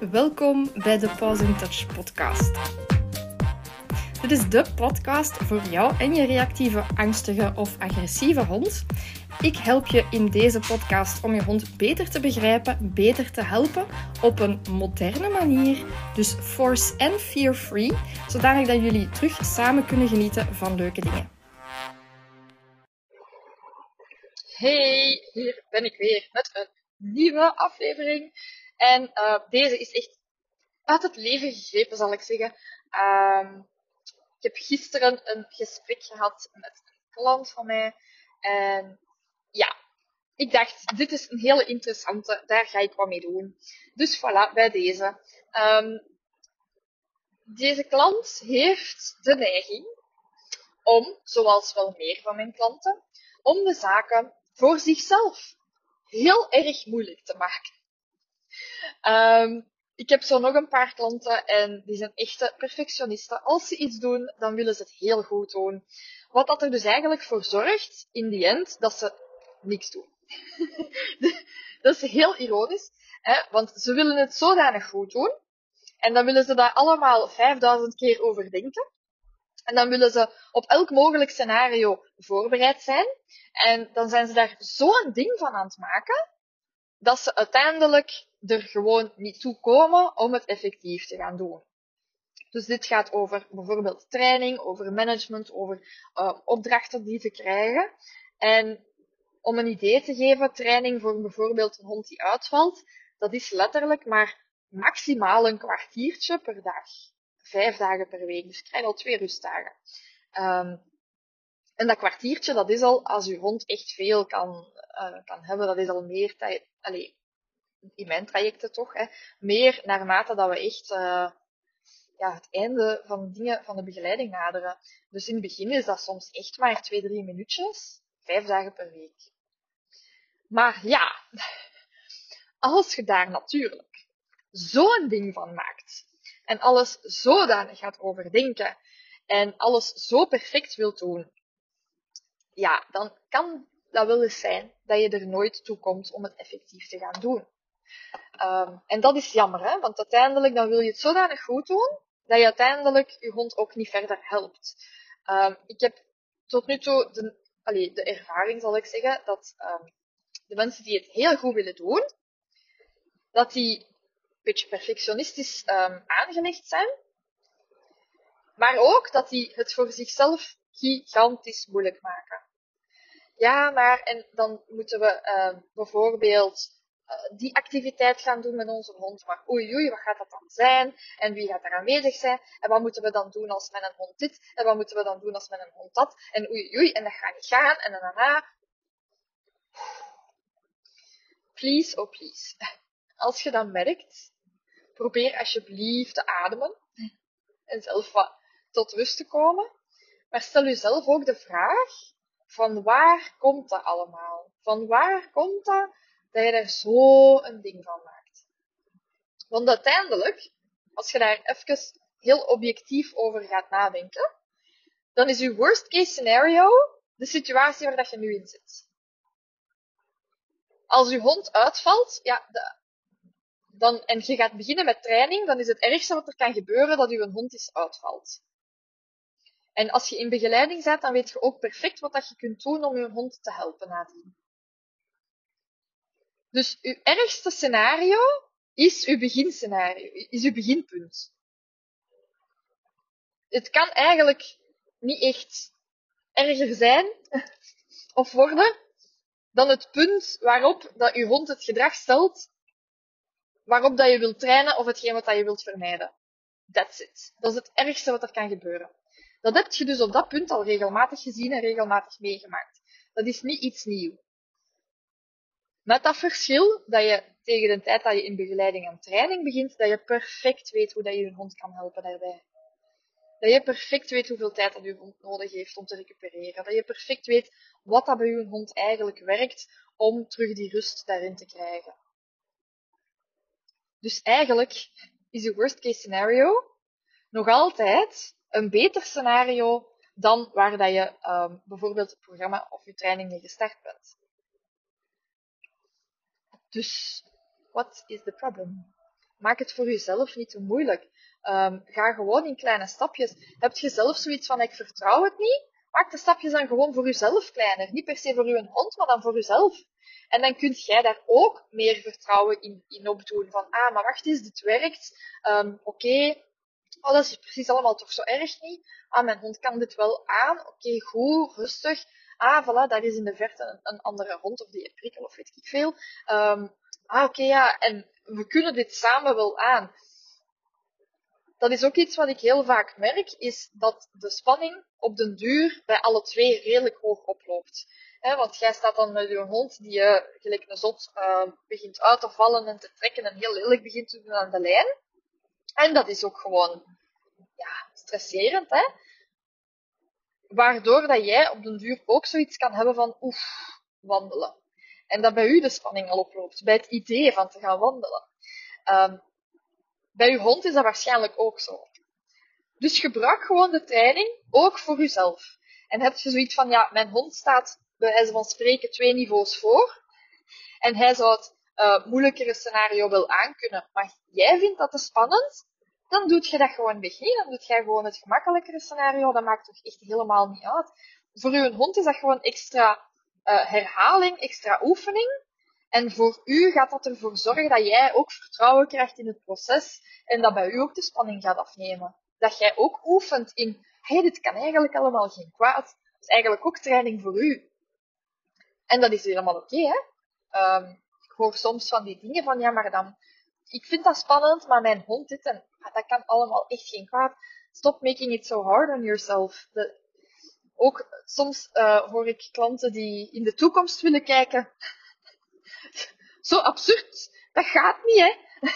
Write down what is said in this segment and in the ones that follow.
Welkom bij de Pause in Touch podcast. Dit is de podcast voor jou en je reactieve, angstige of agressieve hond. Ik help je in deze podcast om je hond beter te begrijpen, beter te helpen op een moderne manier. Dus force en fear free, zodanig dat jullie terug samen kunnen genieten van leuke dingen. Hey, hier ben ik weer met een nieuwe aflevering. En uh, deze is echt uit het leven gegrepen, zal ik zeggen. Um, ik heb gisteren een gesprek gehad met een klant van mij. En ja, ik dacht, dit is een hele interessante, daar ga ik wat mee doen. Dus voilà, bij deze. Um, deze klant heeft de neiging om, zoals wel meer van mijn klanten, om de zaken voor zichzelf heel erg moeilijk te maken. Um, ik heb zo nog een paar klanten en die zijn echte perfectionisten. Als ze iets doen, dan willen ze het heel goed doen. Wat dat er dus eigenlijk voor zorgt, in die end, dat ze niks doen. dat is heel ironisch, hè? want ze willen het zodanig goed doen. En dan willen ze daar allemaal 5000 keer over denken. En dan willen ze op elk mogelijk scenario voorbereid zijn. En dan zijn ze daar zo'n ding van aan het maken, dat ze uiteindelijk er gewoon niet toe komen om het effectief te gaan doen. Dus dit gaat over bijvoorbeeld training, over management, over uh, opdrachten die te krijgen. En om een idee te geven, training voor bijvoorbeeld een hond die uitvalt, dat is letterlijk maar maximaal een kwartiertje per dag. Vijf dagen per week, dus je krijgt al twee rustdagen. Um, en dat kwartiertje, dat is al, als uw hond echt veel kan, uh, kan hebben, dat is al meer tijd, allez, in mijn trajecten toch, hè, meer naarmate dat we echt uh, ja, het einde van dingen van de begeleiding naderen. Dus in het begin is dat soms echt maar twee, drie minuutjes, vijf dagen per week. Maar ja, als je daar natuurlijk zo'n ding van maakt en alles zodanig gaat overdenken en alles zo perfect wilt doen, ja, dan kan dat wel eens zijn dat je er nooit toe komt om het effectief te gaan doen. Um, en dat is jammer, hè? want uiteindelijk dan wil je het zodanig goed doen, dat je uiteindelijk je hond ook niet verder helpt. Um, ik heb tot nu toe de, de ervaring, zal ik zeggen, dat um, de mensen die het heel goed willen doen, dat die een beetje perfectionistisch aangelegd zijn, maar ook dat die het voor zichzelf gigantisch moeilijk maken. Ja, maar en dan moeten we bijvoorbeeld uh, die activiteit gaan doen met onze hond. Maar oei oei, wat gaat dat dan zijn? En wie gaat er aanwezig zijn? En wat moeten we dan doen als met een hond dit? En wat moeten we dan doen als met een hond dat? En oei oei, en dat gaat niet gaan. En daarna... Please, oh please. Als je dat merkt, probeer alsjeblieft te ademen. En zelf wat tot rust te komen. Maar stel jezelf ook de vraag, van waar komt dat allemaal? Van waar komt dat dat je daar zo een ding van maakt? Want uiteindelijk, als je daar even heel objectief over gaat nadenken, dan is je worst case scenario de situatie waar dat je nu in zit. Als je hond uitvalt, ja, dan, en je gaat beginnen met training, dan is het ergste wat er kan gebeuren dat je hond is uitvalt. En als je in begeleiding bent, dan weet je ook perfect wat dat je kunt doen om je hond te helpen nadien. Dus uw ergste scenario is uw beginscenario, is uw beginpunt. Het kan eigenlijk niet echt erger zijn of worden dan het punt waarop dat uw hond het gedrag stelt waarop dat je wilt trainen of hetgeen wat dat je wilt vermijden. That's it. Dat is het ergste wat er kan gebeuren. Dat heb je dus op dat punt al regelmatig gezien en regelmatig meegemaakt. Dat is niet iets nieuws. Met dat verschil dat je tegen de tijd dat je in begeleiding en training begint, dat je perfect weet hoe dat je je hond kan helpen daarbij. Dat je perfect weet hoeveel tijd dat je hond nodig heeft om te recupereren. Dat je perfect weet wat dat bij je hond eigenlijk werkt om terug die rust daarin te krijgen. Dus eigenlijk is je worst case scenario nog altijd een beter scenario dan waar dat je um, bijvoorbeeld het programma of je training mee gestart bent. Dus, what is the problem? maak het voor jezelf niet te moeilijk. Um, ga gewoon in kleine stapjes. Heb je zelf zoiets van, ik vertrouw het niet? Maak de stapjes dan gewoon voor jezelf kleiner. Niet per se voor je hond, maar dan voor jezelf. En dan kunt jij daar ook meer vertrouwen in, in opdoen. Van, ah, maar wacht eens, dit werkt. Um, Oké, oh, dat is precies allemaal toch zo erg niet. Ah, mijn hond kan dit wel aan. Oké, goed, rustig. Ah, voilà, daar is in de verte een, een andere hond of die prikkel of weet ik veel. Um, ah, oké, ja, en we kunnen dit samen wel aan. Dat is ook iets wat ik heel vaak merk, is dat de spanning op den duur bij alle twee redelijk hoog oploopt. want jij staat dan met je hond die je gelijk een zot uh, begint uit te vallen en te trekken en heel lelijk begint te doen aan de lijn. En dat is ook gewoon ja, stresserend. Hè? Waardoor dat jij op den duur ook zoiets kan hebben van oef, wandelen. En dat bij u de spanning al oploopt, bij het idee van te gaan wandelen. Um, bij uw hond is dat waarschijnlijk ook zo. Dus gebruik gewoon de training ook voor uzelf. En heb je zoiets van, ja, mijn hond staat bij wijze van spreken twee niveaus voor. En hij zou het uh, moeilijkere scenario wel aankunnen. Maar jij vindt dat te spannend. Dan doet je dat gewoon weg. Nee, dan doet jij gewoon het gemakkelijkere scenario. Dat maakt toch echt helemaal niet uit. Voor uw hond is dat gewoon extra uh, herhaling, extra oefening. En voor u gaat dat ervoor zorgen dat jij ook vertrouwen krijgt in het proces en dat bij u ook de spanning gaat afnemen. Dat jij ook oefent in, hé, hey, dit kan eigenlijk allemaal geen kwaad. Dat is eigenlijk ook training voor u. En dat is helemaal oké, hè. Um, ik hoor soms van die dingen van, ja, maar dan, ik vind dat spannend, maar mijn hond dit en dat kan allemaal echt geen kwaad. Stop making it so hard on yourself. Ook soms uh, hoor ik klanten die in de toekomst willen kijken zo absurd. Dat gaat niet, hè.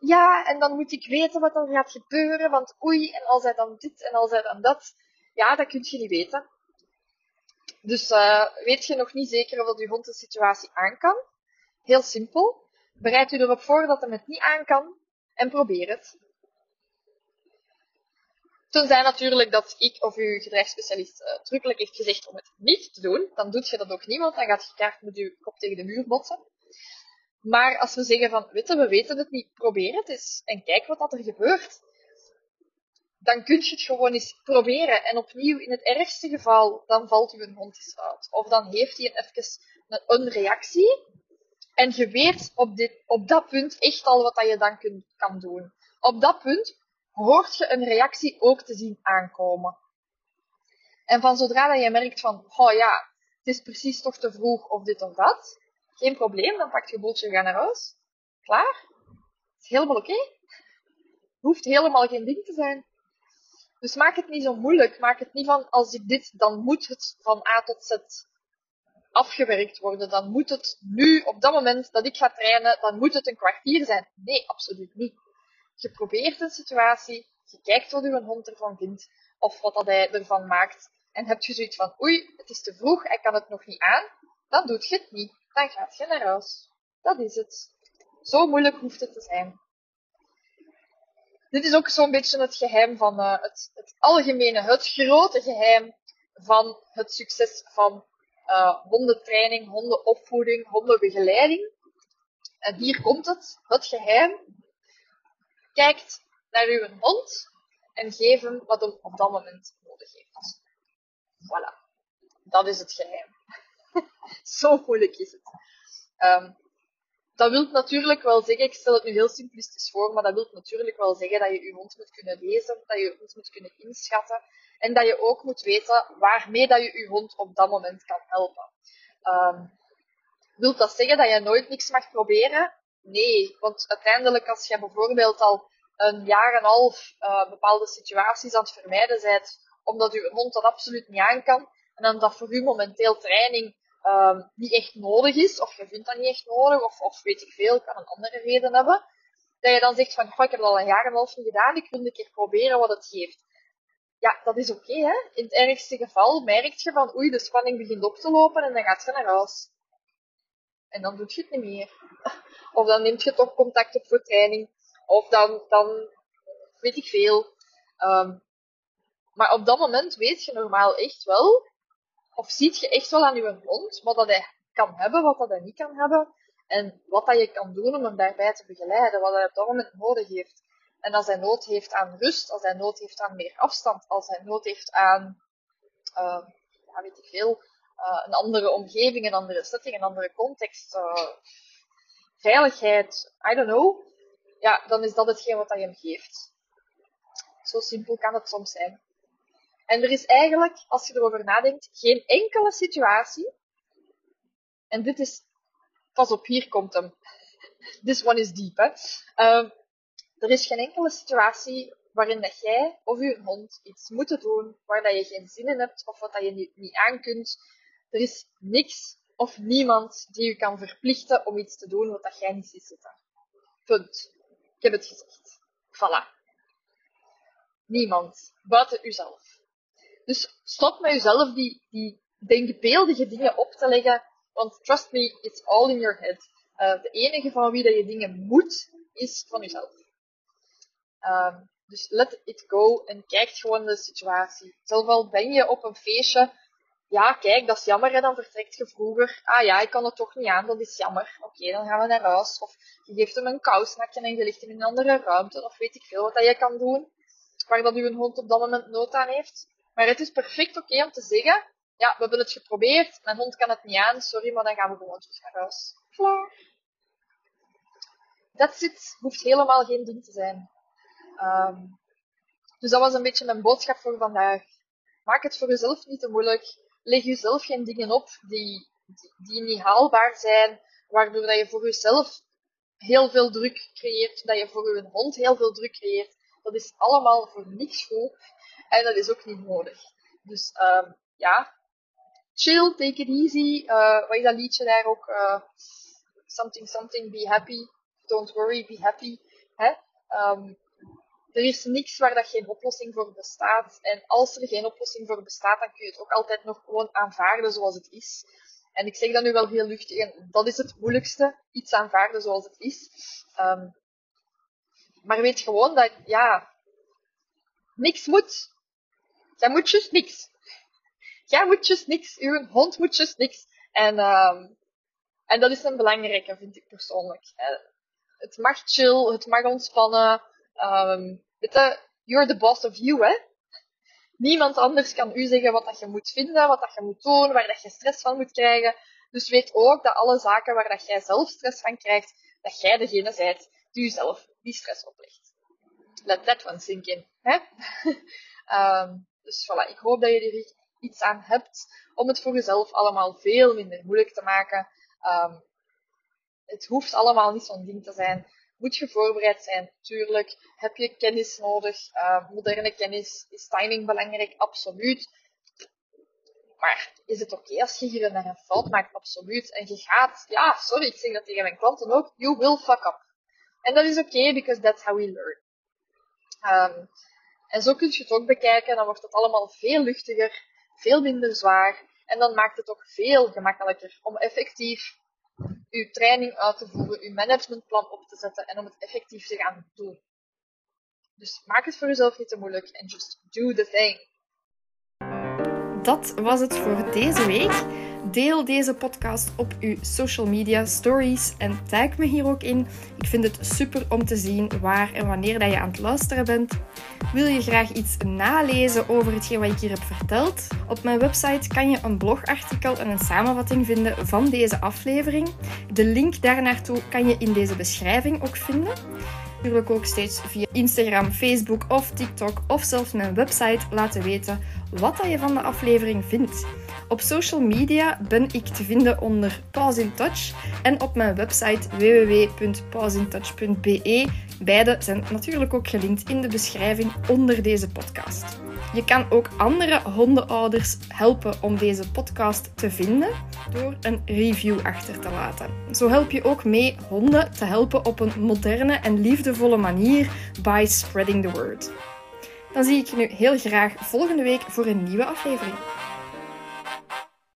Ja, en dan moet ik weten wat er gaat gebeuren, want oei, en als hij dan dit en als hij dan dat. Ja, dat kun je niet weten. Dus uh, weet je nog niet zeker of je hond de situatie aan kan? Heel simpel. Bereid u erop voor dat hij het niet aan kan en probeer het. Tenzij natuurlijk dat ik of uw gedragsspecialist drukkelijk heeft gezegd om het niet te doen, dan doet je dat ook niet, want dan gaat je kaart met je kop tegen de muur botsen. Maar als we zeggen van, weet we weten het niet, probeer het eens en kijk wat dat er gebeurt. Dan kun je het gewoon eens proberen. En opnieuw, in het ergste geval, dan valt uw hond eens uit. Of dan heeft hij even een, een reactie. En je weet op, dit, op dat punt echt al wat dat je dan kun, kan doen. Op dat punt hoort je een reactie ook te zien aankomen. En van zodra dat je merkt van, oh ja, het is precies toch te vroeg of dit of dat, geen probleem, dan pak je boeltje ga naar huis. Klaar. Is helemaal oké. Hoeft helemaal geen ding te zijn. Dus maak het niet zo moeilijk. Maak het niet van, als ik dit, dan moet het van A tot Z afgewerkt worden. Dan moet het nu, op dat moment dat ik ga trainen, dan moet het een kwartier zijn. Nee, absoluut niet. Je probeert een situatie, je kijkt wat uw hond ervan vindt, of wat dat hij ervan maakt. En heb je zoiets van, oei, het is te vroeg, hij kan het nog niet aan, dan doet je het niet dan gaat je naar huis. Dat is het. Zo moeilijk hoeft het te zijn. Dit is ook zo'n beetje het geheim van uh, het, het, algemene, het grote geheim van het succes van uh, hondentraining, hondenopvoeding, hondenbegeleiding. En hier komt het, het geheim. Kijkt naar uw hond en geef hem wat hem op dat moment nodig heeft. Voilà. Dat is het geheim. Zo moeilijk is het. Um, dat wil natuurlijk wel zeggen, ik stel het nu heel simplistisch voor, maar dat wil natuurlijk wel zeggen dat je je hond moet kunnen lezen, dat je je hond moet kunnen inschatten en dat je ook moet weten waarmee dat je je hond op dat moment kan helpen. Um, wilt dat zeggen dat je nooit niks mag proberen? Nee, want uiteindelijk als je bijvoorbeeld al een jaar en een half uh, bepaalde situaties aan het vermijden bent, omdat je hond dat absoluut niet aan kan, en dan dat voor u momenteel training um, niet echt nodig is, of je vindt dat niet echt nodig, of, of weet ik veel, kan een andere reden hebben, dat je dan zegt van, ik heb het al een jaar en een half niet gedaan, ik wil een keer proberen wat het geeft. Ja, dat is oké, hè. In het ergste geval merk je van, oei, de spanning begint op te lopen en dan gaat je naar huis. En dan doet je het niet meer. Of dan neemt je toch contact op voor training. Of dan, dan weet ik veel. Um, maar op dat moment weet je normaal echt wel of ziet je echt wel aan je hond wat dat hij kan hebben, wat dat hij niet kan hebben. En wat dat je kan doen om hem daarbij te begeleiden, wat hij op dat moment nodig heeft. En als hij nood heeft aan rust, als hij nood heeft aan meer afstand, als hij nood heeft aan, uh, ja, weet ik veel, uh, een andere omgeving, een andere setting, een andere context, uh, veiligheid, I don't know, ja, dan is dat hetgeen wat hij hem geeft. Zo simpel kan het soms zijn. En er is eigenlijk, als je erover nadenkt, geen enkele situatie. En dit is, pas op, hier komt hem. This one is deep, hè. Uh, er is geen enkele situatie waarin dat jij of je hond iets moet doen waar dat je geen zin in hebt of wat dat je niet, niet aan kunt. Er is niks of niemand die je kan verplichten om iets te doen wat dat jij niet ziet zitten. Punt. Ik heb het gezegd. Voilà. Niemand. Buiten uzelf. Dus stop met jezelf die, die denkbeeldige dingen op te leggen. Want trust me, it's all in your head. Uh, de enige van wie dat je dingen moet, is van jezelf. Um, dus let it go en kijk gewoon de situatie. Zelf al ben je op een feestje, ja, kijk, dat is jammer, hè, dan vertrekt je vroeger. Ah ja, ik kan het toch niet aan, dat is jammer. Oké, dan gaan we naar huis. Of je geeft hem een kousnakje en je ligt hem in een andere ruimte. Of weet ik veel wat dat je kan doen, waar dat uw hond op dat moment nood aan heeft. Maar het is perfect oké om te zeggen, ja, we hebben het geprobeerd, mijn hond kan het niet aan, sorry, maar dan gaan we gewoon terug naar huis. Klaar. That's it. Hoeft helemaal geen ding te zijn. Um, dus dat was een beetje mijn boodschap voor vandaag. Maak het voor jezelf niet te moeilijk. Leg jezelf geen dingen op die, die, niet haalbaar zijn, waardoor dat je voor jezelf heel veel druk creëert, dat je voor je hond heel veel druk creëert. Dat is allemaal voor niks goed en dat is ook niet nodig. Dus um, ja, chill, take it easy. Uh, wat is dat liedje daar ook? Uh, something, something, be happy. Don't worry, be happy. Hè? Um, er is niks waar dat geen oplossing voor bestaat. En als er geen oplossing voor bestaat, dan kun je het ook altijd nog gewoon aanvaarden zoals het is. En ik zeg dat nu wel heel luchtig, en dat is het moeilijkste, iets aanvaarden zoals het is. Um, maar weet gewoon dat, ja, niks moet. Jij moet just niks. Jij moet just niks. Uw hond moet just niks. En, um, en dat is een belangrijke, vind ik persoonlijk. Het mag chill, het mag ontspannen. Um, you're the boss of you, hè. Niemand anders kan u zeggen wat dat je moet vinden, wat dat je moet doen, waar dat je stress van moet krijgen. Dus weet ook dat alle zaken waar dat jij zelf stress van krijgt, dat jij degene bent die jezelf die stress oplegt. Let that one sink in. Hè? um, dus voilà, ik hoop dat je er iets aan hebt om het voor jezelf allemaal veel minder moeilijk te maken. Um, het hoeft allemaal niet zo'n ding te zijn. Moet je voorbereid zijn? Tuurlijk. Heb je kennis nodig? Uh, moderne kennis. Is timing belangrijk? Absoluut. Maar is het oké als je hier naar een fout maakt? Absoluut. En je gaat, ja, sorry, ik zeg dat tegen mijn klanten ook, you will fuck up. En dat is oké, because that's how we learn. Um, en zo kun je het ook bekijken, dan wordt het allemaal veel luchtiger, veel minder zwaar. En dan maakt het ook veel gemakkelijker om effectief uw training uit te voeren, uw managementplan op te zetten en om het effectief te gaan doen. Dus maak het voor jezelf niet te moeilijk en just do the thing. Dat was het voor deze week. Deel deze podcast op uw social media stories en tag me hier ook in. Ik vind het super om te zien waar en wanneer dat je aan het luisteren bent. Wil je graag iets nalezen over hetgeen wat ik hier heb verteld? Op mijn website kan je een blogartikel en een samenvatting vinden van deze aflevering. De link daarnaartoe kan je in deze beschrijving ook vinden natuurlijk ook steeds via Instagram, Facebook of TikTok of zelfs mijn website laten weten wat je van de aflevering vindt. Op social media ben ik te vinden onder Pause in Touch en op mijn website www.pauseintouch.be. Beide zijn natuurlijk ook gelinkt in de beschrijving onder deze podcast. Je kan ook andere hondenouders helpen om deze podcast te vinden door een review achter te laten. Zo help je ook mee honden te helpen op een moderne en liefdevolle manier by spreading the word. Dan zie ik je nu heel graag volgende week voor een nieuwe aflevering.